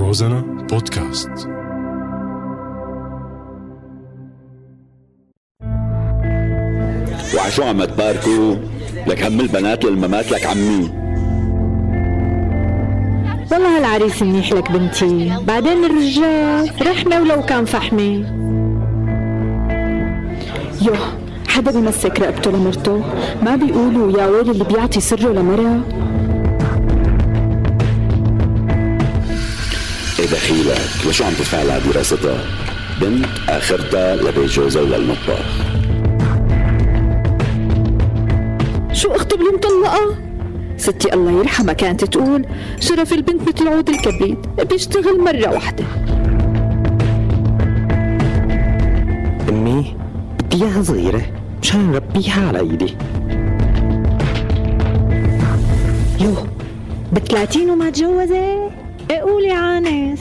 روزانا بودكاست وعشو عم تباركوا لك هم البنات للممات لك عمي. والله هالعريس منيح لك بنتي. بعدين الرجال رحمة ولو كان فحمة. يوه حدا بيمسك رقبته لمرته؟ ما بيقولوا يا ويل اللي بيعطي سره لمرة دخيلك لشو عم تدفع لها دراستها؟ بنت آخرتها لبيت جوزها وللمطبخ شو اخته اللي مطلقة ستي الله يرحمها كانت تقول شرف البنت مثل عود الكبريت بيشتغل مرة واحدة. أمي بدي إياها صغيرة مشان نربيها على إيدي. يوه بثلاثين وما تجوزت؟ قولي عانس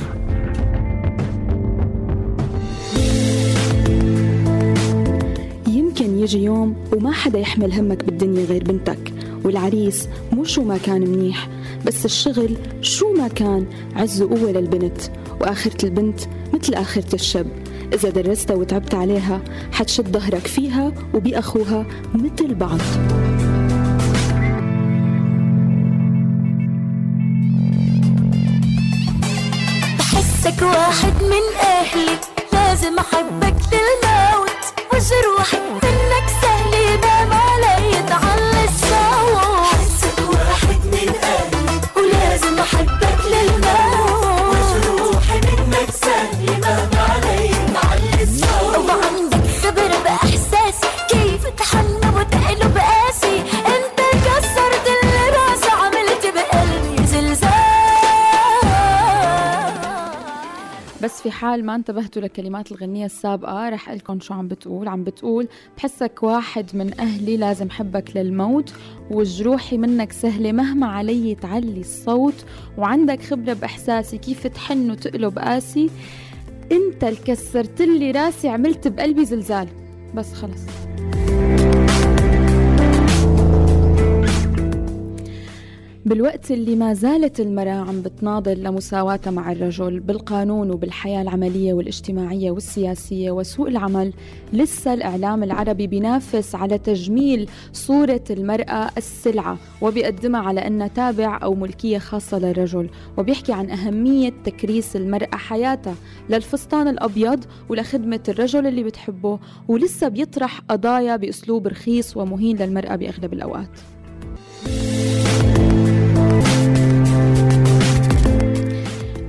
يمكن يجي يوم وما حدا يحمل همك بالدنيا غير بنتك والعريس مو شو ما كان منيح بس الشغل شو ما كان عز وقوة للبنت وآخرة البنت مثل آخرة الشاب. إذا درستها وتعبت عليها حتشد ظهرك فيها وبأخوها مثل بعض. بحسك واحد من أهلي. لازم أحبك للموت. وجروحي منك بس في حال ما انتبهتوا لكلمات الغنية السابقة رح لكم شو عم بتقول. عم بتقول بحسك واحد من أهلي لازم حبك للموت وجروحي منك سهلة مهما علي تعلي الصوت وعندك خبرة بإحساسي كيف تحن وتقلب قاسي. انت اللي لي راسي عملت بقلبي زلزال. بس خلص. بالوقت اللي ما زالت المرأة عم بتناضل لمساواتها مع الرجل بالقانون وبالحياة العملية والاجتماعية والسياسية وسوق العمل لسه الإعلام العربي بينافس على تجميل صورة المرأة السلعة وبيقدمها على أنها تابع أو ملكية خاصة للرجل وبيحكي عن أهمية تكريس المرأة حياتها للفستان الأبيض ولخدمة الرجل اللي بتحبه ولسه بيطرح قضايا بأسلوب رخيص ومهين للمرأة بأغلب الأوقات.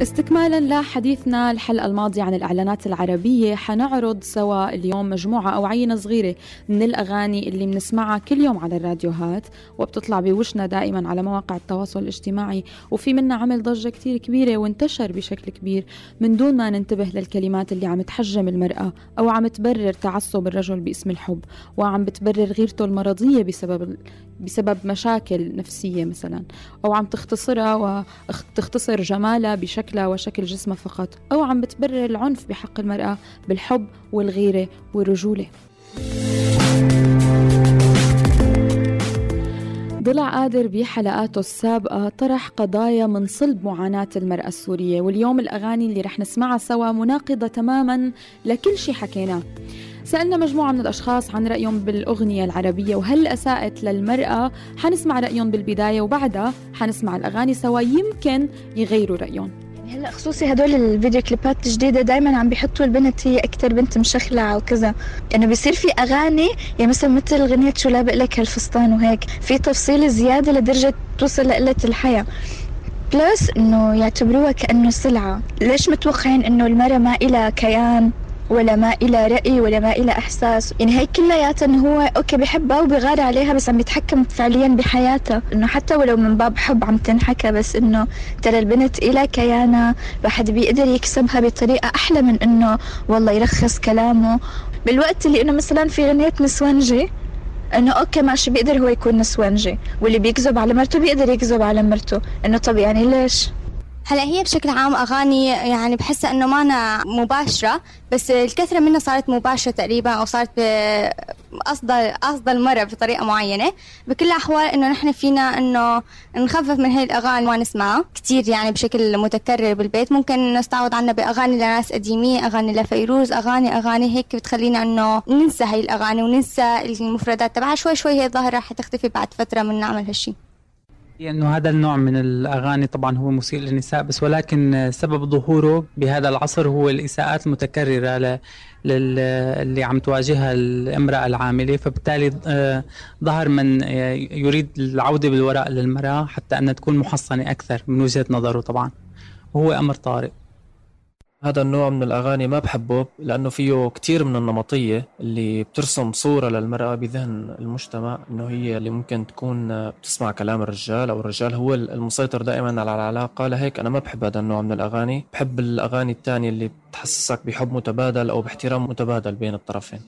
استكمالا لحديثنا الحلقة الماضية عن الإعلانات العربية حنعرض سوا اليوم مجموعة أو عينة صغيرة من الأغاني اللي بنسمعها كل يوم على الراديوهات وبتطلع بوشنا دائما على مواقع التواصل الاجتماعي. وفي منا عمل ضجة كتير كبيرة وانتشر بشكل كبير من دون ما ننتبه للكلمات اللي عم تحجم المرأة أو عم تبرر تعصب الرجل باسم الحب وعم بتبرر غيرته المرضية بسبب بسبب مشاكل نفسية مثلا أو عم تختصرها وتختصر جمالها بشكلها وشكل جسمها فقط أو عم بتبرر العنف بحق المرأة بالحب والغيرة والرجولة. ضلع قادر بحلقاته السابقة طرح قضايا من صلب معاناة المرأة السورية واليوم الأغاني اللي رح نسمعها سوا مناقضة تماما لكل شي حكيناه سألنا مجموعة من الأشخاص عن رأيهم بالأغنية العربية وهل أساءت للمرأة؟ حنسمع رأيهم بالبداية وبعدها حنسمع الأغاني سوا يمكن يغيروا رأيهم. هلا خصوصي هدول الفيديو كليبات الجديدة دايما عم بيحطوا البنت هي أكتر بنت مشخلعة وكذا إنه يعني بيصير في أغاني يعني مثلا مثل أغنية شو لابق لك هالفستان وهيك. في تفصيل زيادة لدرجة توصل لقلة الحيا. plus إنه يعتبروها كأنه سلعة ليش متوقعين إنه المرأة ما إلها كيان؟ ولا ما إلها رأي ولا ما إلها إحساس. يعني هي كلياتها إنه هو okay بحبها وبغار عليها بس عم يتحكم فعليا بحياتها إنه حتى ولو من باب حب عم تنحكى بس إنه ترى البنت إلى كيانها الواحد بيقدر يكسبها بطريقة أحلى من إنه والله يرخص كلامه. بالوقت اللي إنه مثلا في غنية نسوانجي إنه أوكي ماشي بيقدر هو يكون نسوانجي واللي بيكذب على مرته بيقدر يكذب على مرته. إنه طب يعني ليش؟ هلا هي بشكل عام أغاني يعني بحسها إنه مانا مباشرة بس الكثرة منها صارت مباشرة تقريبا أو صارت قصد قصد المرة بطريقة معينة. بكل الاحوال إنه نحن فينا إنه نخفف من هاي الأغاني ما نسمعها كثير يعني بشكل متكرر بالبيت. ممكن نستعوض عنها بأغاني لناس قديمه أغاني لفيروز أغاني أغاني هيك بتخلينا إنه ننسى هاي الأغاني وننسى المفردات تبعها. شوي شوي هي الظاهرة رح تختفي بعد فترة من نعمل هالشيء إنه هذا النوع من الأغاني طبعا هو مسيء للنساء بس ولكن سبب ظهوره بهذا العصر هو الإساءات المتكرره اللي عم تواجهها الامرأة العاملة فبالتالي آه، ظهر من يريد العودة بالوراء للمرأة حتى أنها تكون محصنة أكثر من وجهة نظره طبعا. وهو أمر طارئ. هذا النوع من الأغاني ما بحبه لأنه فيه كتير من النمطية اللي بترسم صورة للمرأة بذهن المجتمع إنه هي اللي ممكن تكون بتسمع كلام الرجال أو الرجال هو المسيطر دائما على العلاقة. لهيك أنا ما بحب هذا النوع من الأغاني. بحب الأغاني الثانية اللي بتحسسك بحب متبادل أو باحترام متبادل بين الطرفين.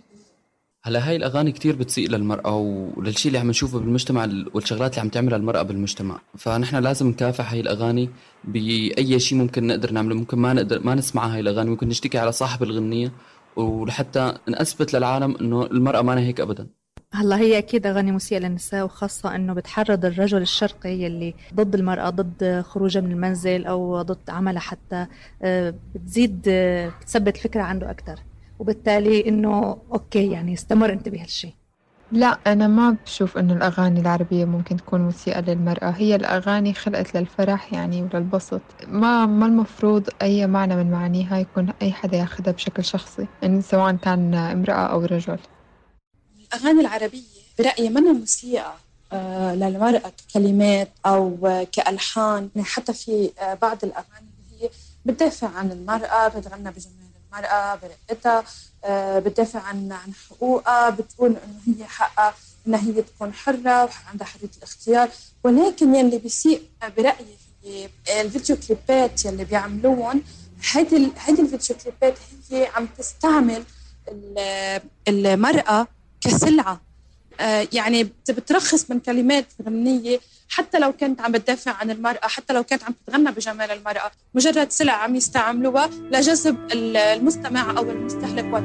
هلا هاي الأغاني كتير بتسيء للمرأة وللشيء اللي عم نشوفه بالمجتمع والشغلات اللي عم تعملها المرأة بالمجتمع. فنحن لازم نكافح هاي الأغاني بأي شيء ممكن نقدر نعمله. ممكن ما نقدر ما نسمع هاي الأغاني. ممكن نشتكي على صاحب الغنية ولحتى نثبت للعالم إنه المرأة ما هيك ابدا. هلا هي أكيد أغاني مسيئه للنساء وخاصة إنه بتحرض الرجل الشرقي يلي ضد المرأة ضد خروجها من المنزل أو ضد عملها حتى آه، بتزيد آه، بتثبت الفكرة عنده أكثر وبالتالي إنه أوكي يعني استمر أنت بهالشيء لا أنا ما بشوف إنه الأغاني العربية ممكن تكون مسيئة للمرأة. هي الأغاني خلقت للفرح يعني وللبسط. ما ما المفروض أي معنى من معانيها يكون أي حدا ياخدها بشكل شخصي يعني سواء كان امرأة أو رجل. الأغاني العربية برأيي منها مسيئة آه، للمرأة ككلمات أو كألحان. يعني حتى في آه، بعض الأغاني اللي هي بتدافع عن المرأة بتغنى بجمال. المرأة برقتها آه، بتدافع عن عن حقوقها بتقول إنه هي حقها إنها هي تكون حرة وعندها حرية الاختيار. ولكن يلي بيسيء برأيي هي الفيديو كليبات يلي بيعملوهم هيدي الفيديو كليبات هي عم تستعمل المرأة كسلعة. يعني بترخص من كلمات غنية حتى لو كانت عم بتدافع عن المرأة حتى لو كانت عم تتغنى بجمال المرأة مجرد سلع عم يستعملوها لجذب المستمع أو المستهلك وات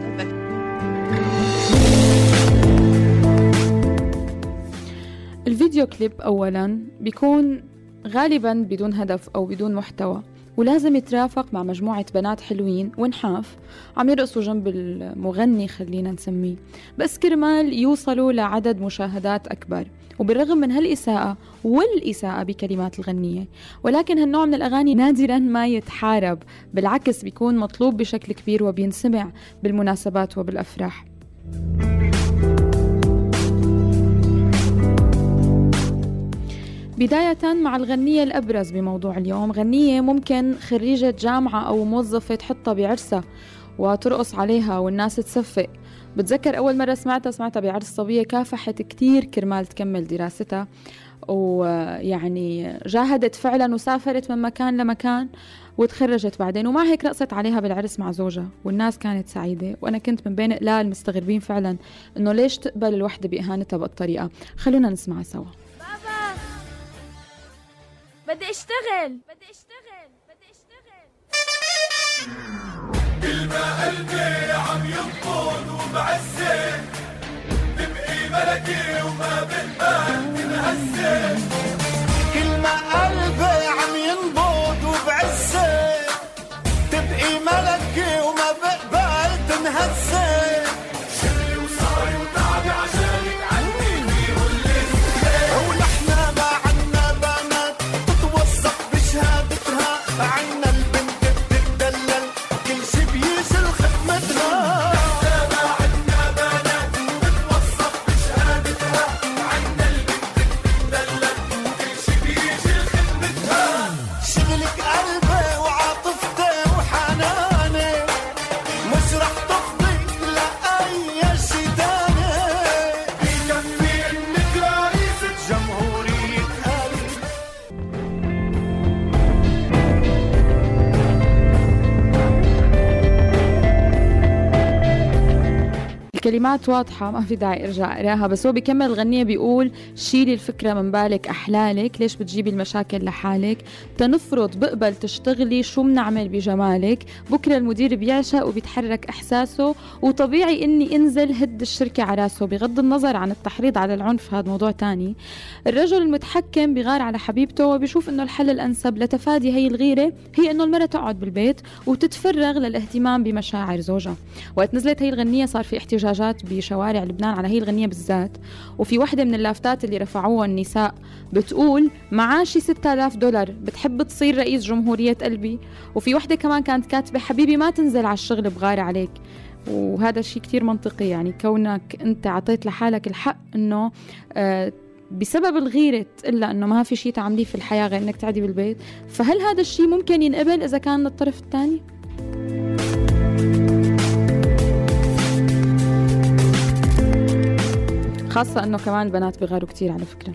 الفيديو كليب أولا بيكون غالبا بدون هدف أو بدون محتوى. ولازم يترافق مع مجموعة بنات حلوين ونحاف. عم يرقصوا جنب المغني خلينا نسميه. بس كرمال يوصلوا لعدد مشاهدات أكبر. وبالرغم من هالإساءة والإساءة بكلمات الغنية ولكن هالنوع من الأغاني نادرا ما يتحارب. بالعكس بيكون مطلوب بشكل كبير وبينسمع بالمناسبات وبالأفراح. بداية مع الغنية الأبرز بموضوع اليوم غنية ممكن خريجة جامعة أو موظفة تحطها بعرسها وترقص عليها والناس تصفق. بتذكر أول مرة سمعتها؟ سمعتها بعرس صبية كافحت كتير كرمال تكمل دراستها ويعني جاهدت فعلا وسافرت من مكان لمكان وتخرجت بعدين. وما هيك رقصت عليها بالعرس مع زوجها والناس كانت سعيدة. وأنا كنت من بين قلال مستغربين فعلا إنه ليش تقبل الوحدة بإهانتها بالطريقة خلونا نسمع سوا. بدي اشتغل. بدي اشتغل بدي اشتغل كل ما قلبي عم ينقض وبعزك تبقي ملكي وما بالبال تنهزك كل ما قلبي عم ينبض وبعزك تبقي ملكي وما بقبل تنهزك تسل خدمتنا الكلمات واضحة ما في داعي أرجع أقراها بس هو بيكمل الغنية بيقول شيلي الفكرة من بالك أحلالك ليش بتجيبي المشاكل لحالك؟ تنفرض بقبل تشتغلي شو بنعمل بجمالك؟ بكرة المدير بيعشق وبيتحرك إحساسه وطبيعي إني أنزل هد الشركة على راسه بغض النظر عن التحريض على العنف هذا موضوع تاني. الرجل المتحكم بغار على حبيبته وبيشوف إنه الحل الأنسب لتفادي هي الغيرة هي إنه المرأة تقعد بالبيت وتتفرغ للاهتمام بمشاعر زوجها. وقت نزلت هي الغنية صار في احتجاجات بشوارع لبنان على هي الغنية بالذات. وفي وحدة من اللافتات اللي رفعوها النساء بتقول معاشي 6000 دولار بتحب تصير رئيس جمهورية قلبي؟ وفي وحدة كمان كانت كاتبة حبيبي ما تنزل على الشغل بغار عليك. وهذا الشيء كتير منطقي يعني كونك أنت عطيت لحالك الحق إنه آه بسبب الغيرة إلا أنه ما في شيء تعمليه في الحياة غير أنك تعدي بالبيت. فهل هذا الشيء ممكن ينقبل إذا كان الطرف الثاني؟ خاصة أنه كمان البنات بيغاروا كتير على فكرة.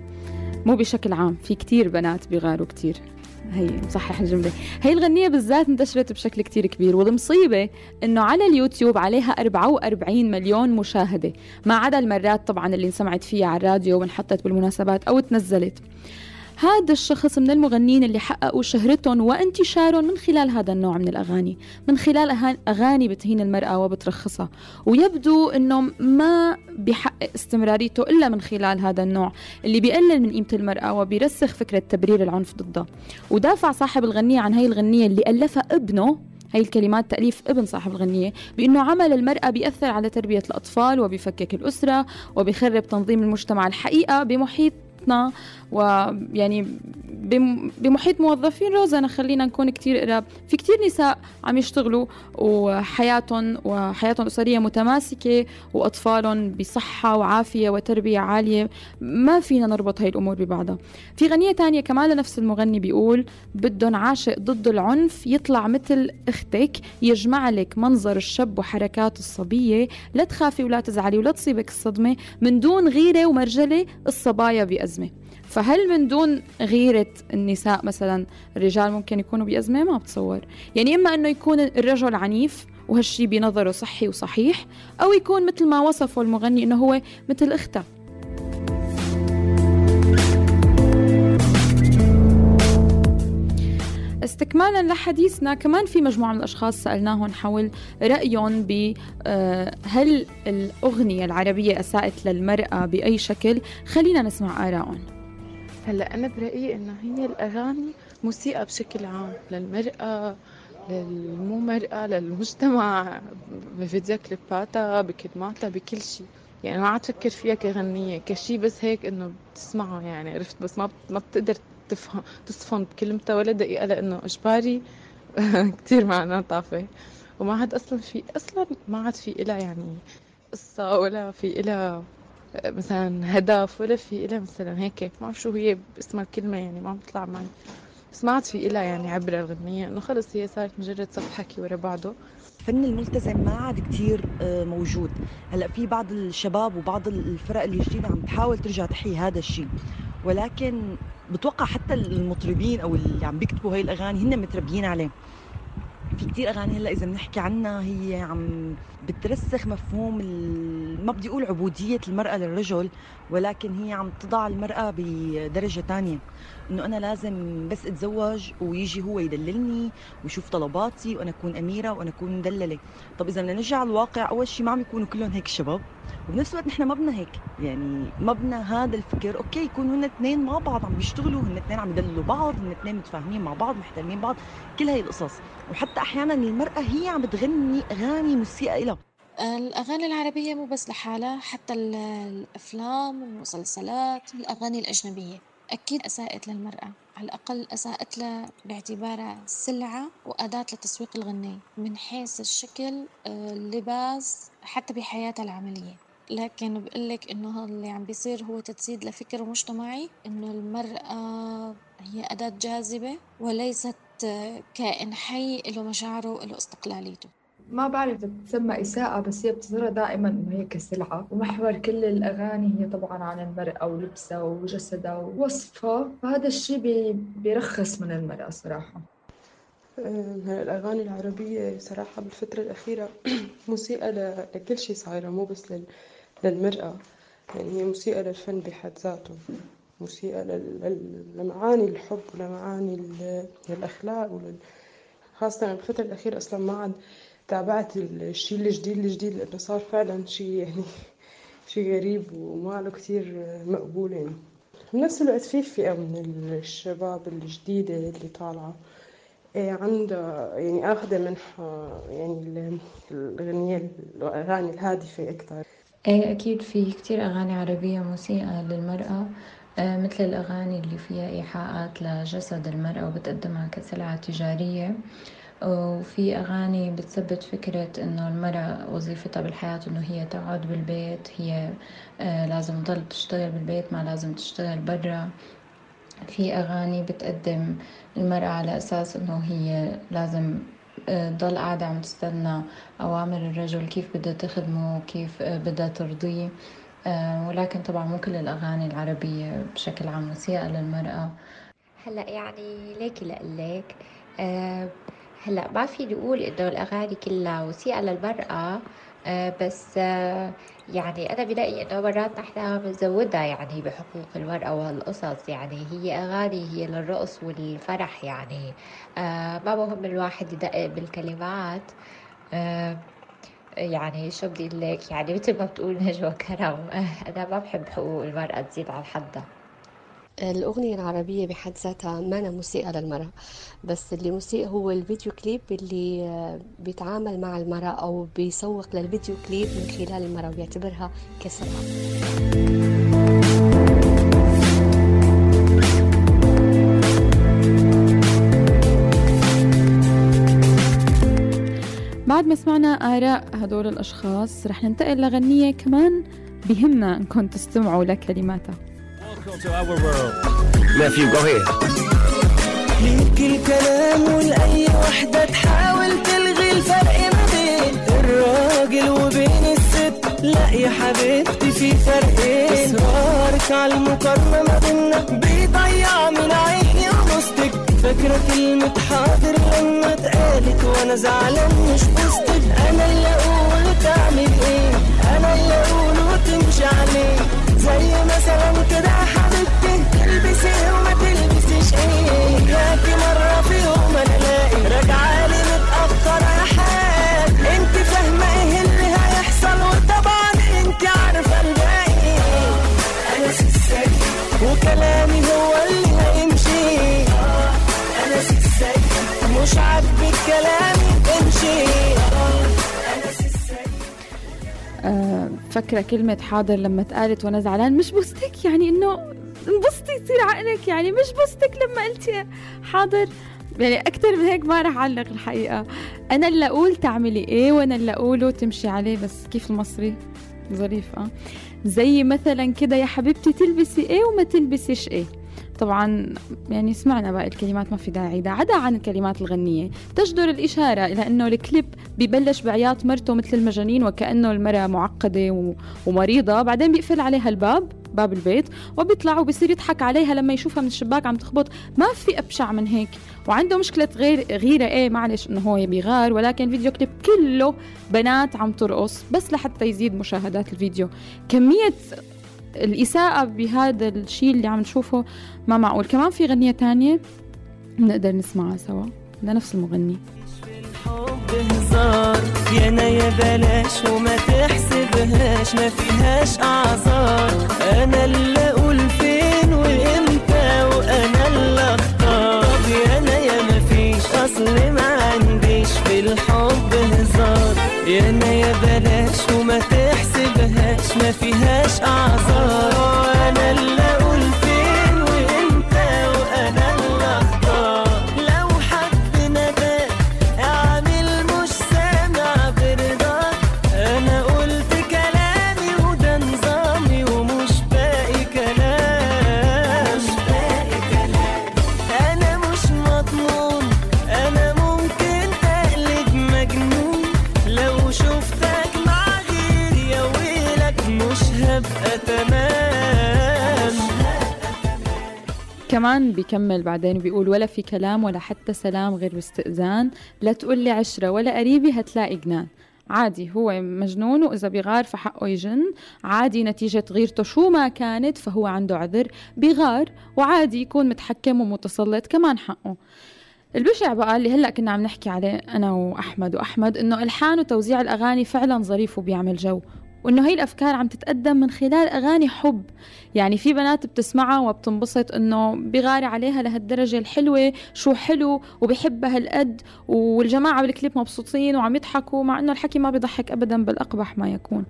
مو بشكل عام في كتير بنات بيغاروا كتير. هي مصحح الجملة. هي الغنية بالذات انتشرت بشكل كتير كبير والمصيبة إنه على اليوتيوب عليها 44 مليون مشاهدة. ما عدا المرات طبعا اللي انسمعت فيها على الراديو وانحطت بالمناسبات أو تنزلت. هذا الشخص من المغنيين اللي حققوا شهرتهم وانتشارهم من خلال هذا النوع من الأغاني من خلال أغاني بتهين المرأة وبترخصها. ويبدو أنه ما بيحقق استمراريته إلا من خلال هذا النوع اللي بيقلل من قيمة المرأة وبيرسخ فكرة تبرير العنف ضدها. ودافع صاحب الغنية عن هاي الغنية اللي ألفها ابنه هي الكلمات تأليف ابن صاحب الغنية بأنه عمل المرأة بيأثر على تربية الأطفال وبيفكك الأسرة وبيخرب تنظيم المجتمع الحقيقة بمحيط حياتنا ويعني بمحيط موظفين روزانا خلينا نكون كتير قراب في كتير نساء عم يشتغلوا وحياتهم وحياتهم الأسرية متماسكة وأطفالهم بصحة وعافية وتربية عالية. ما فينا نربط هاي الأمور ببعضها. في غنية تانية كمان لنفس المغني بيقول بدهم عاشق ضد العنف يطلع مثل أختك يجمع لك منظر الشاب وحركات الصبية. لا تخافي ولا تزعلي ولا تصيبك الصدمة. من دون غيرة ومرجلة الصبايا بأزمة. فهل من دون غيرة النساء مثلا الرجال ممكن يكونوا بأزمة؟ ما بتصور. يعني إما أنه يكون الرجل عنيف وهالشي بنظره صحي وصحيح أو يكون مثل ما وصفه المغني أنه هو مثل أخته. استكمالا لحديثنا كمان في مجموعة من الأشخاص سألناهم حول رأيهم ب آه، هل الأغنية العربية أساءت للمرأة بأي شكل؟ خلينا نسمع آرائهم. هلا أنا برأيي إنه هي الأغاني موسيقى بشكل عام للمرأة للمو مرأة للمجتمع بفيديو كليباتها بكلماتها بكل شيء. يعني ما عاد فكر فيها كغنية كشي بس هيك إنه بتسمعه يعني عرفت؟ بس ما ما بتقدر تفهم تصفن بكلمتها ولا دقيقة لأنه إجباري. كتير معناه طافة. وما عاد أصلا في أصلا ما عاد في إلها يعني قصة ولا في إلها مثلا هدف ولا في إلها مثلا هيك. ما بعرف شو هي باسمها الكلمة يعني ما بتطلع معي. بس ما عاد في إلها يعني عبرة الغنية. إنه خلص هي صارت مجرد صف حكي ورا بعضه. الفن الملتزم ما عاد كتير آه، موجود. هلأ في بعض الشباب وبعض الفرق الجديده عم تحاول ترجع تحيي هذا الشيء ولكن بتوقع حتى المطربين أو اللي عم بيكتبوا هاي الأغاني هن متربيين عليه. في كتير أغاني هلأ إذا بنحكي عنها هي عم بترسخ مفهوم ما بدي أقول عبودية المرأة للرجل ولكن هي عم تضع المرأة بدرجة تانية. إنه أنا لازم بس أتزوج ويجي هو يدللني ويشوف طلباتي وأنا أكون أميرة وأنا أكون مدلله طب إذا بدنا نرجع على الواقع أول شيء ما عم يكونوا كلهم هيك شباب. وبنفس الوقت نحن ما بدنا هيك. يعني ما بدنا هذا الفكر أوكي يكونوا هن اثنين مع بعض عم بيشتغلوا هن اثنين عم يدللوا بعض هن اثنين متفاهمين مع بعض محترمين بعض كل هاي القصص. وحتى أحيانا المرأة هي عم بتغني أغاني مسيئه لها الأغاني العربية مو بس لحالها حتى الأفلام والمسلسلات والأغاني الأجنبية. أكيد أساءت للمرأة. على الأقل أساءت لها باعتبارها سلعة وأداة لتسويق الغنية من حيث الشكل اللباس حتى بحياتها العملية. لكن بقولك إنه اللي عم بيصير هو تجسيد لفكر مجتمعي إنه المرأة هي أداة جاذبة وليست كائن حي له مشاعره وله استقلاليته. ما بعرف إذا بتسمى إساءة بس هي بتظهر دائما إنه هي كسلعة. ومحور كل الأغاني هي طبعا عن المرأة ولبسها وجسدها ووصفها. فهذا الشيء بي بيرخص من المرأة صراحة. هلا الأغاني العربية صراحة بالفترة الأخيرة موسيقى ل- لكل شيء صايرة مو بس لل- للمرأة. يعني هي موسيقى للفن بحد ذاته. لل- لمعاني الحب ولمعاني ال- الأخلاق ولل... خاصة بالفترة الأخيرة أصلا ما عاد تابعت الشيء الجديد الجديد لأنه صار فعلا شيء يعني شيء غريب وما له كتير مقبول يعني. بنفس الوقت في فئة من الشباب الجديدة اللي طالعة إيه عندها يعني أخذة منها يعني ال- الأغنية الأغاني الهادفة أكثر إيه أكيد في كتير أغاني عربية مسيئة للمرأة آه، مثل الأغاني اللي فيها إيحاءات لجسد المرأة وبتقدمها كسلعة تجارية. وفي أغاني بتثبت فكرة إنه المرأة وظيفتها بالحياة إنه هي تقعد بالبيت هي آه، لازم تضل تشتغل بالبيت ما لازم تشتغل برا. في أغاني بتقدم المرأة على أساس إنه هي لازم تضل قاعدة عم تستنى أوامر الرجل كيف بدها تخدمه كيف آه، بدها ترضيه. آه، ولكن طبعا مو كل الأغاني العربية بشكل عام مسيئة للمرأة. هلأ يعني ليكي لقلك آه هلأ ما فيني أقول إنه الأغاني كلها وثيقه للمرأة آه بس آه يعني أنا بلاقي إنه مرات نحن بنزودها يعني بحقوق المرأة وهالقصص يعني هي أغاني هي للرقص والفرح يعني. آه ما مهم الواحد يدقق بالكلمات. آه يعني شو بدي لك؟ يعني مثل ما بتقول نجوى كرم. آه أنا ما بحب حقوق المرأة تزيد عن حدها. الأغنية العربية بحد ذاتها ما موسيقى للمرأة بس اللي موسيقى هو الفيديو كليب اللي آه، بيتعامل مع المرأة أو بيسوق للفيديو كليب من خلال المرأة وبيعتبرها كسلعة بعد ما سمعنا آراء هدول الأشخاص رح ننتقل لغنية كمان بهمنا أنكم تستمعوا لكلماتها. Nephew, go ahead. ليك الكلام ولأي وحدة تحاول تلغي الفرق ما بين الراجل وبين الست. لا يا حبيبتي في فرقين. إصرارك على المقارنة ما بينا بيضيع من عيني ونصتك. فاكرة كلمة حاضر لما اتقالت وأنا زعلان مش بوستك أنا اللي أقول تعمل إيه؟ أنا اللي أقول وتمشي عليه. زي مثلا كده مش عاجبك كلامي امشي. أنا آه، فاكرة كلمة حاضر لما اتقالت وأنا زعلان؟ مش بوستك يعني إنه انبسطي يصير عقلك يعني مش بوستك لما قلتي حاضر. يعني أكتر من هيك ما رح أعلق الحقيقة. أنا اللي أقول تعملي إيه وأنا اللي أقوله تمشي عليه بس كيف المصري؟ ظريف آه. زي مثلا كده يا حبيبتي تلبسي إيه وما تلبسيش إيه. طبعا يعني سمعنا باقي الكلمات ما في داعي. ده عدا عن الكلمات الغنية تجدر الإشارة إلى أنه الكليب ببلش بعياط مرته مثل المجانين وكأنه المرأة معقدة ومريضة بعدين بيقفل عليها الباب باب البيت وبيطلع وبصير يضحك عليها لما يشوفها من الشباك عم تخبط. ما في أبشع من هيك. وعنده مشكلة غير غيرة إيه معلش إنه هو بيغار ولكن فيديو كليب كله بنات عم ترقص. بس لحتى يزيد مشاهدات الفيديو. كمية الإساءة بهذا الشيء اللي عم نشوفه ما معقول. كمان في غنية تانية بنقدر نسمعها سوا لنفس المغني بهزار يا يا بلاش وما تحسبهاش ما فيهاش اعذار أنا اللي أقول فين وإمتى وأنا اللي أختار. طب يا يا ما فيش أصل ما عنديش في الحب هزار. يا يا بلاش وما تحسبهاش ما فيهاش أعذار أنا اللي كمان بيكمل بعدين بيقول ولا في كلام ولا حتى سلام غير باستئذان لا تقول لي عشرة ولا قريبي هتلاقي جنان. عادي هو مجنون وإذا بيغار فحقه يجن. عادي نتيجة غيرته شو ما كانت فهو عنده عذر بيغار وعادي يكون متحكم ومتسلط كمان حقه. البشع بقى اللي هلأ كنا عم نحكي عليه أنا وأحمد وأحمد إنه إلحان وتوزيع الأغاني فعلا ظريف وبيعمل جو. وإنه هي الأفكار عم تتقدم من خلال أغاني حب. يعني في بنات بتسمعها وبتنبسط إنه بغاري عليها لهالدرجة الحلوة شو حلو وبحبها هالقد. والجماعة بالكليب مبسوطين وعم يضحكوا مع إنه الحكي ما بيضحك ابدا بالأقبح ما يكون.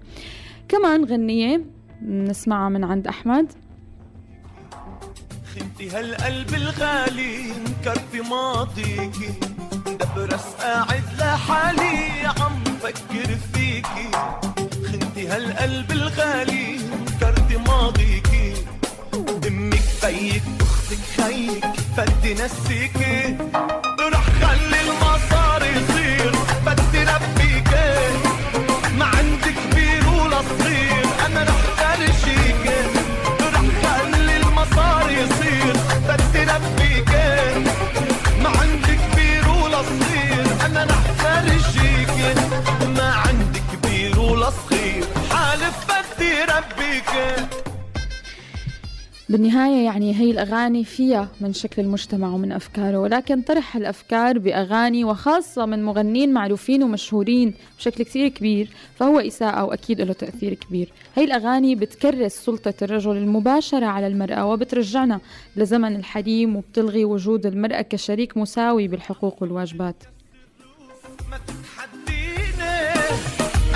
كمان غنية نسمعها من عند أحمد. خنتي هالقلب الغالي انكر في ماضيكي. دبرس قاعد لحالي عم فكر فيكي. خنتي هالقلب الغالي انكرت ماضيكي أمك بيك أختك خيك بدي نسيكي بالنهاية يعني هي الأغاني فيها من شكل المجتمع ومن أفكاره ولكن طرح الأفكار بأغاني وخاصة من مغنين معروفين ومشهورين بشكل كثير كبير فهو إساءة وأكيد له تأثير كبير. هي الأغاني بتكرس سلطة الرجل المباشرة على المرأة وبترجعنا لزمن الحريم وبتلغي وجود المرأة كشريك مساوي بالحقوق والواجبات.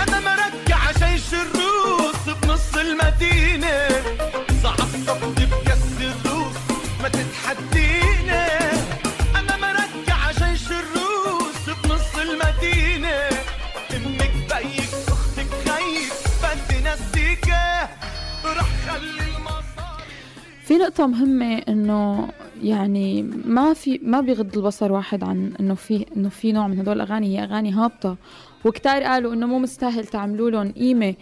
أنا مرجع جيش الروس بنص المدينة. اذا نقطة مهمة إنه يعني ما في ما بيغض البصر واحد عن إنه في إنه في نوع من هدول الاغاني هي أغاني هابطة. وكتار قالوا إنه مو مستاهل تعملوا لهم قيمة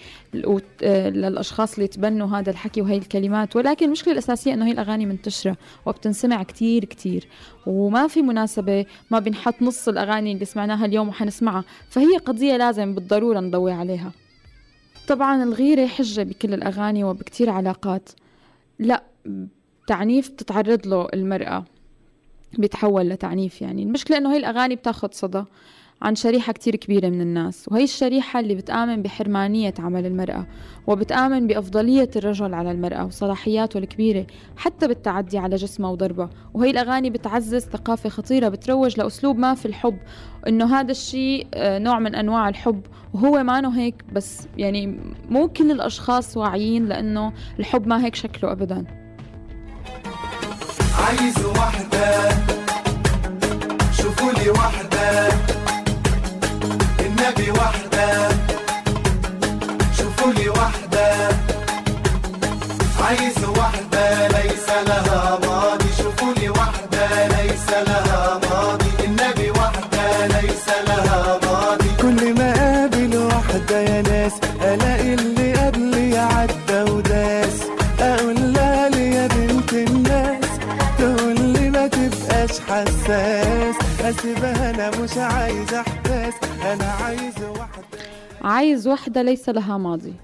للأشخاص اللي تبنوا هذا الحكي وهي الكلمات. ولكن المشكلة الأساسية إنه هي الأغاني منتشرة وبتنسمع كتير كتير. وما في مناسبة ما بنحط نص الأغاني اللي سمعناها اليوم وحنسمعها. فهي قضية لازم بالضرورة نضوي عليها. طبعا الغيرة حجة بكل الأغاني وبكتير علاقات. لا تعنيف بتتعرض له المرأة بيتحول لتعنيف يعني. المشكلة إنه هي الأغاني بتاخد صدى عن شريحة كتير كبيرة من الناس وهي الشريحة اللي بتآمن بحرمانية عمل المرأة وبتآمن بأفضلية الرجل على المرأة وصلاحياته الكبيرة حتى بالتعدي على جسمها وضربها. وهي الأغاني بتعزز ثقافة خطيرة بتروج لأسلوب ما في الحب إنه هذا الشيء نوع من أنواع الحب. وهو ما انه هيك بس يعني مو كل الأشخاص واعيين لأنه الحب ما هيك شكله أبداً. عايز واحدة عايز وحدة ليس لها ماضي.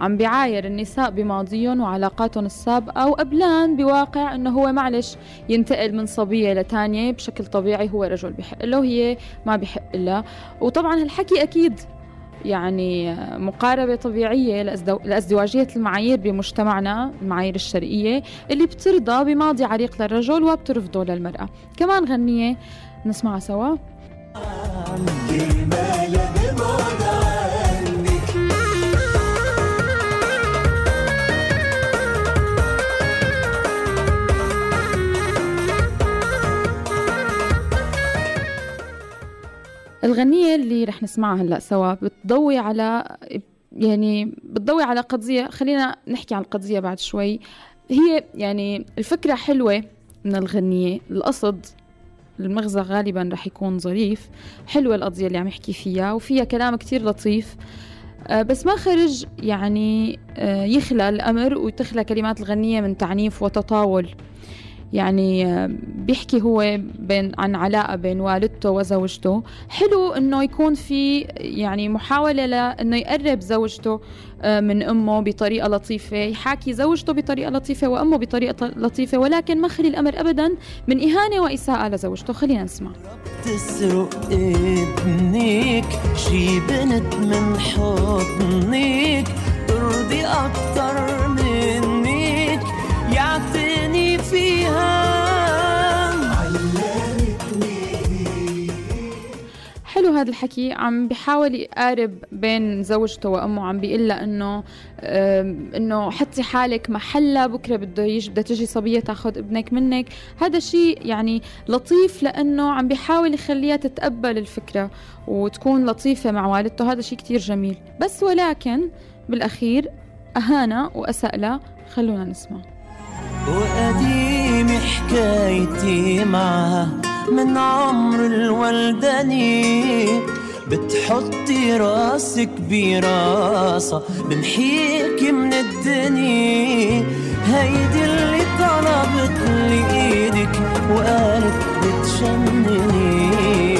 عم بيعاير النساء بماضيهم وعلاقاتهم السابقة وقبلان بواقع إنه هو معلش ينتقل من صبية لتانية بشكل طبيعي هو رجل بحق له وهي ما بحق لها وطبعا هالحكي أكيد يعني مقاربة طبيعية لأزدواجية المعايير بمجتمعنا المعايير الشرقية اللي بترضى بماضي عريق للرجل وبترفضه للمرأة. كمان غنية نسمعها سوا. الغنية اللي رح نسمعها هلأ سوا بتضوي على يعني بتضوي على قضية خلينا نحكي عن القضية بعد شوي. هي يعني الفكرة حلوة من الغنية القصد المغزى غالبا رح يكون ظريف حلوة القضية اللي عم يحكي فيها وفيها كلام كتير لطيف. بس ما خرج يعني يخلى الأمر وتخلى كلمات الغنية من تعنيف وتطاول. يعني بيحكي هو بين عن علاقة بين والدته وزوجته. حلو إنه يكون في يعني محاولة لإنه يقرب زوجته آه، من أمه بطريقة لطيفة. يحاكي زوجته بطريقة لطيفة وأمه بطريقة لطيفة. ولكن ما خلي الأمر ابدا من إهانة وإساءة لزوجته. خلينا نسمع. تسرق ابنك شي بنت من حضنك. ترضي أكتر منك حلو هذا الحكي. عم بيحاول يقارب بين زوجته وأمه. عم بيقول لها انه إنه حطي حالك محلها بكرة بده يجي بدها تجي صبية تاخذ ابنك منك. هذا الشيء يعني لطيف لإنه عم بيحاول يخليها تتقبل الفكرة وتكون لطيفة مع والدته. هذا شيء كتير جميل. بس ولكن بالأخير اهانه واساء لها خلونا نسمع. وقديم حكايتي معها من عمر الولداني بتحطي راسك براسها بمحيك من الدنيا. هيدي اللي طلبت لإيدك وقالت بتجنني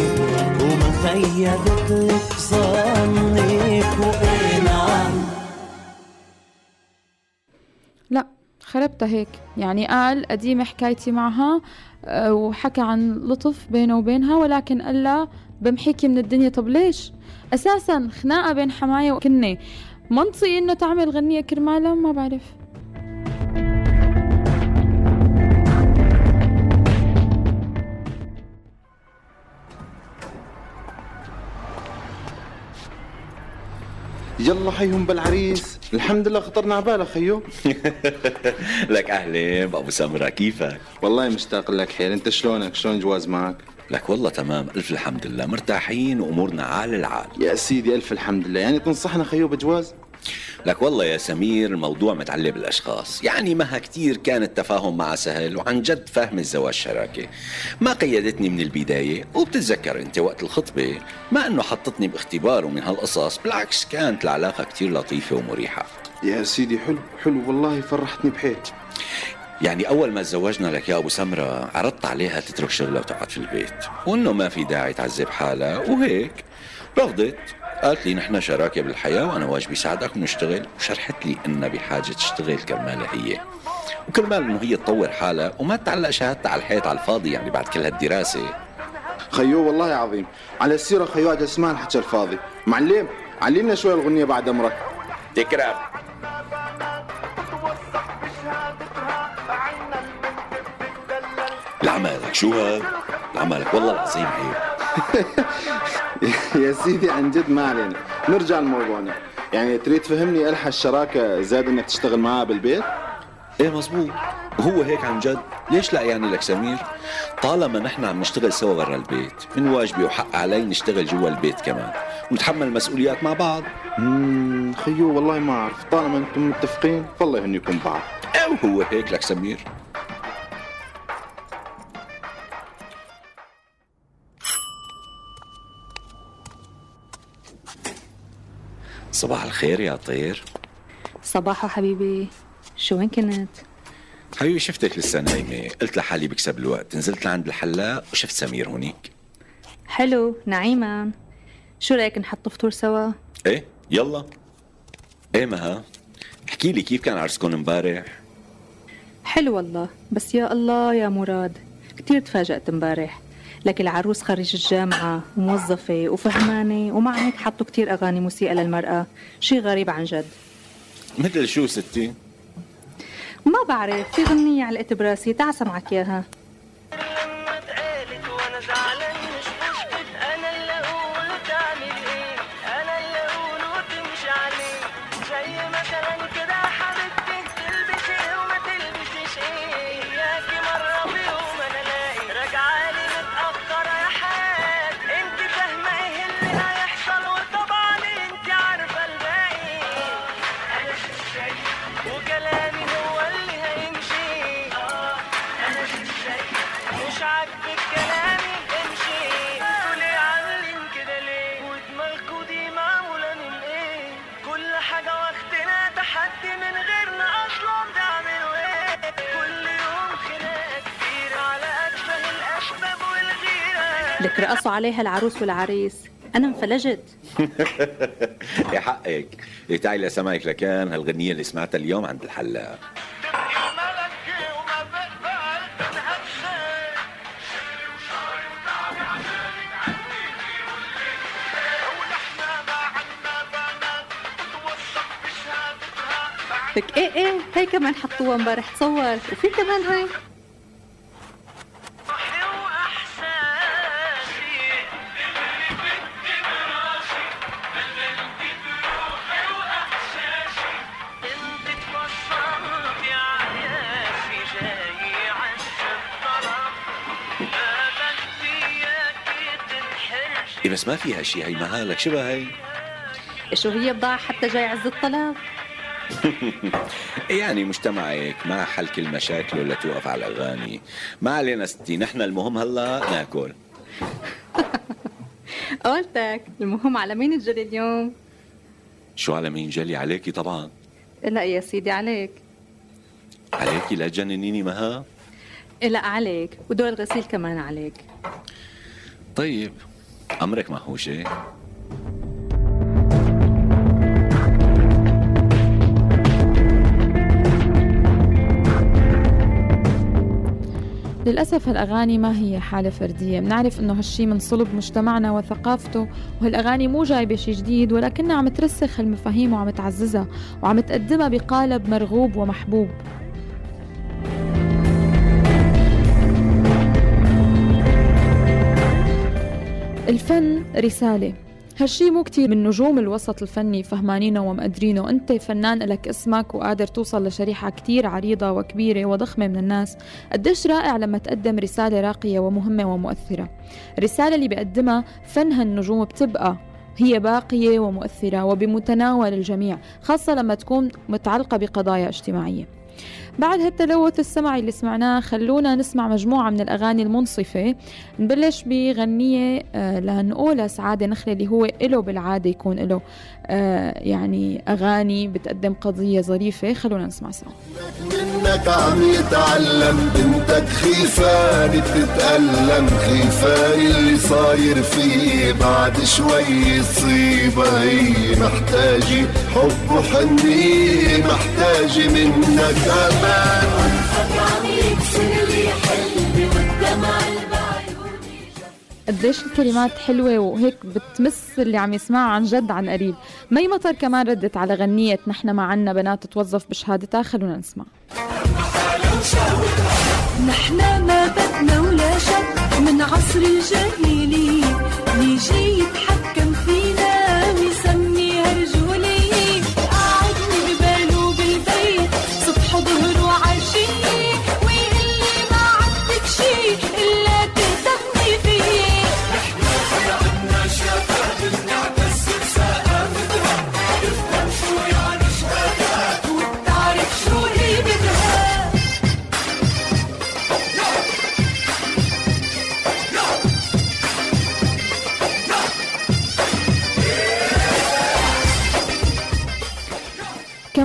وما خيبت لك ظنك. وإيه خربتها هيك. يعني قال قديمة حكايتي معها آه، وحكى عن لطف بينه وبينها ولكن قال لها بمحيكي من الدنيا. طب ليش؟ أساسا خناقة بين حماية وكنة. منطقي إنه تعمل غنية كرمالها ما بعرف. يلا حيهم بالعريس. الحمد لله خطرنا على بالك خيو. لك أهلين بابو سمرة كيفك؟ والله مشتاق لك حيل أنت شلونك؟ شلون جواز معك؟ لك والله تمام. ألف الحمد لله. مرتاحين وأمورنا عال العال. يا سيدي ألف الحمد لله. يعني تنصحنا خيو بجواز لك والله يا سمير الموضوع متعلق بالأشخاص. يعني مها كتير كان التفاهم معها سهل وعن جد فهم الزواج شراكة. ما قيدتني من البداية وبتتذكر أنت وقت الخطبة ما أنه حطتني باختبار ومن هالقصص. بالعكس كانت العلاقة كتير لطيفة ومريحة. يا سيدي حلو حلو. والله فرحتني بحيل يعني أول ما تزوجنا لك يا أبو سمرة عرضت عليها تترك شغلها وتقعد في البيت. وإنه ما في داعي تعذب حالها وهيك. رفضت. قالت لي نحن شراكة بالحياة وأنا واجبي ساعدك ونشتغل. وشرحت لي إنها بحاجة تشتغل كرمالها هي. وكرمال إنه هي تطور حالها وما تعلق شهادتها على الحيط على الفاضي يعني بعد كل هالدراسة. خيو والله عظيم على السيرة خيو عاد اسمع الحكي الفاضي. معلم علمنا شوي الغنية بعد أمرك. تكرم. لعمالك شو هاد؟ لعمالك والله العظيم عيب. يا سيدي عن جد ما علينا. نرجع لموضوعنا. يعني تريد تفهمني ألحى الشراكة زاد إنك تشتغل معها بالبيت؟ إيه مزبوط وهو هيك عن جد. ليش لا يعني لك سمير؟ طالما نحن عم نشتغل سوا برا البيت من واجبي وحق علي نشتغل جوا البيت كمان. ونتحمل المسؤوليات مع بعض. امم خيو والله ما أعرف. طالما أنتم متفقين فالله يهنيكم بعض. أو هو هيك لك سمير. صباح الخير يا طير. صباحو حبيبي. شو وين كنت؟ حبيبي شفتك لسه نايمة. قلت لحالي بكسب الوقت. نزلت لعند الحلاق وشفت سمير هونيك. حلو نعيما شو رأيك نحط فطور سوا؟ إيه يلا. إيه مها. احكي لي كيف كان عرسكم امبارح؟ حلو والله. بس يا الله يا مراد كتير تفاجأت امبارح. لك العروس خريج الجامعة وموظفة وفهمانة ومع هيك حطوا كتير أغاني موسيقى للمرأة. شي غريب عن جد. مثل شو ستي؟ ما بعرف في غنية علقت براسي تعا سمعك إياها. رقصوا عليها العروس والعريس. أنا انفلجت. يا حقك. إيه تعي لسمعك لكان هالغنية اللي سمعتها اليوم عند الحلاق. لك إيه إيه هي كمان حطوها امبارح تصور وفي كمان هاي. بس ما فيها شيء هي مهالك. شبه هي شو هي بضاعة حتى جاي عز الطلب؟ يعني مجتمعك ما حل كل مشاكله لتوقف على الأغاني. ما علينا ستي نحن المهم هلا ناكل. قلتك المهم على مين تجري اليوم؟ شو على مين جلي؟ عليكي طبعا. لا يا سيدي عليك. عليكي لا تجننيني مها؟ لا عليك ودول غسيل كمان عليك. طيب. أمرك ما هو شيء للأسف هالأغاني ما هي حالة فردية. بنعرف إنه هالشي من صلب مجتمعنا وثقافته وهالأغاني مو جايبة شي جديد ولكنها عم ترسخ المفاهيم وعم تعززها وعم تقدمها بقالب مرغوب ومحبوب. الفن رسالة. هالشي مو كتير من نجوم الوسط الفني فهمانينه ومقدرينه. انت فنان لك اسمك وقادر توصل لشريحة كتير عريضة وكبيرة وضخمة من الناس. قديش رائع لما تقدم رسالة راقية ومهمة ومؤثرة. الرسالة اللي بقدمها فن هالنجوم بتبقى هي باقية ومؤثرة وبمتناول الجميع خاصة لما تكون متعلقة بقضايا اجتماعية. بعد هالتلوث السمعي اللي سمعناه خلونا نسمع مجموعة من الأغاني المنصفة نبلش بغنية آه لنقولها سعادة نخلة اللي هو إله بالعادة يكون له آه يعني أغاني بتقدم قضية ظريفة خلونا نسمع سوا. منك عم يتعلم بنتك خيفاني بتتألم خيفاني اللي صاير فيه بعد شوي يصيبها هي محتاجة حب وحنية محتاجة منك أمان لي حلمي والدمع قديش الكلمات حلوة وهيك بتمس اللي عم يسمعها عن جد عن قريب. مي مطر كمان ردت على غنية نحن ما عنا بنات توظف بشهادتها؟ خلونا نسمع. نحن ما بدنا ولا شك من عصر الجاهلية يجي يتحكم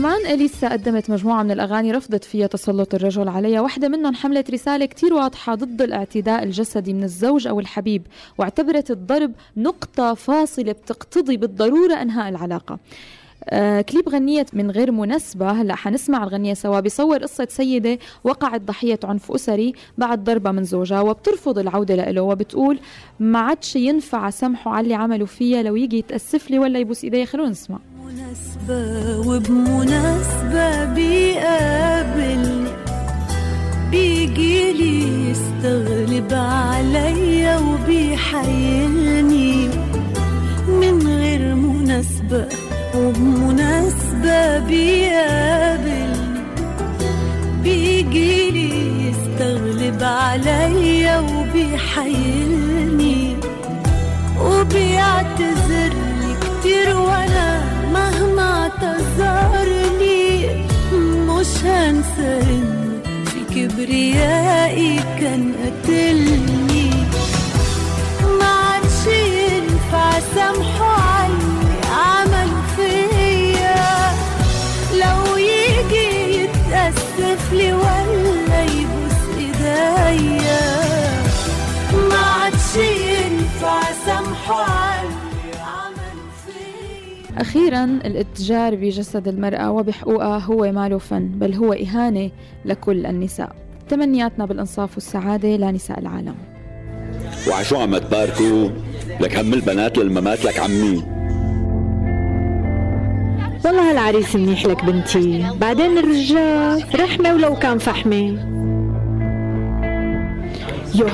كمان إليسا قدمت مجموعة من الأغاني رفضت فيها تسلط الرجل عليها. واحدة منهم حملت رسالة كتير واضحة ضد الاعتداء الجسدي من الزوج أو الحبيب واعتبرت الضرب نقطة فاصلة بتقتضي بالضرورة إنهاء العلاقة. آه كليب غنية من غير مناسبة. هلأ حنسمع الغنية سوا. بيصور قصة سيدة وقعت ضحية عنف أسري بعد ضربة من زوجها وبترفض العودة له وبتقول ما عادش ينفع سامحه على اللي عملوا فيها لو يجي يتأسف لي ولا يبوس إيدي. خلونا نسمع. مناسبة وبمناسبة بيقابلني بيجيلي يستغلب عليا وبيحايلني من غير مناسبة وبمناسبة بيقابلني بيجيلي يستغلب عليا وبيحايلني وبيعتذرلي هنسى انه في كبريائي كان قتلني. أخيرا الاتجار بجسد المرأة وبحقوقها هو ماله فن بل هو إهانة لكل النساء. تمنياتنا بالإنصاف والسعادة لنساء العالم. وعشو عم تباركوا لك هم البنات للممات لك عمي. والله هالعريس منيح لك بنتي. بعدين الرجال رحمة ولو كان فحمة. يوه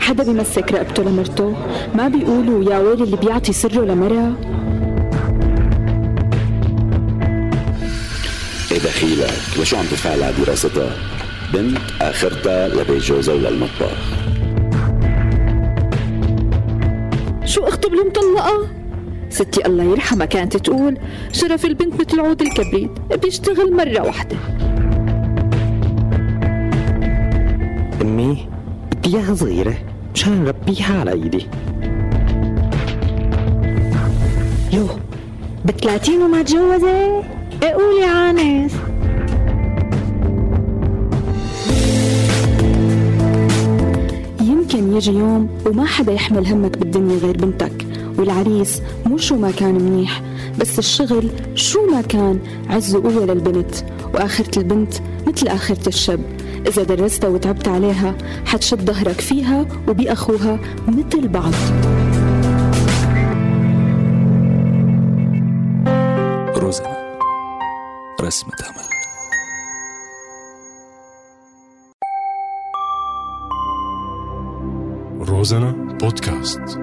حدا بيمسك رقبته لمرته؟ ما بيقولوا يا ويلي اللي بيعطي سره لمرأة؟ إيه دخيلك لشو عم تدفع على دراستها بنت آخرتها لبيت جوزها وللمطبخ شو اخته المطلقة؟ ستي الله يرحمها كانت تقول شرف البنت مثل عود الكبريت بيشتغل مرة واحدة أمي بدي إياها صغيرة مشان نربيها على إيدي يو بثلاثين وما تجوزت؟ إيه قولي عانس يمكن يجي يوم وما حدا يحمل همك بالدنيا غير بنتك والعريس مو شو ما كان منيح بس الشغل شو ما كان عز وقوة للبنت وآخرة البنت مثل آخرة الشاب. إذا درستها وتعبت عليها حتشد ظهرك فيها وبأخوها مثل بعض. رسمة أمل روزانا بودكاست.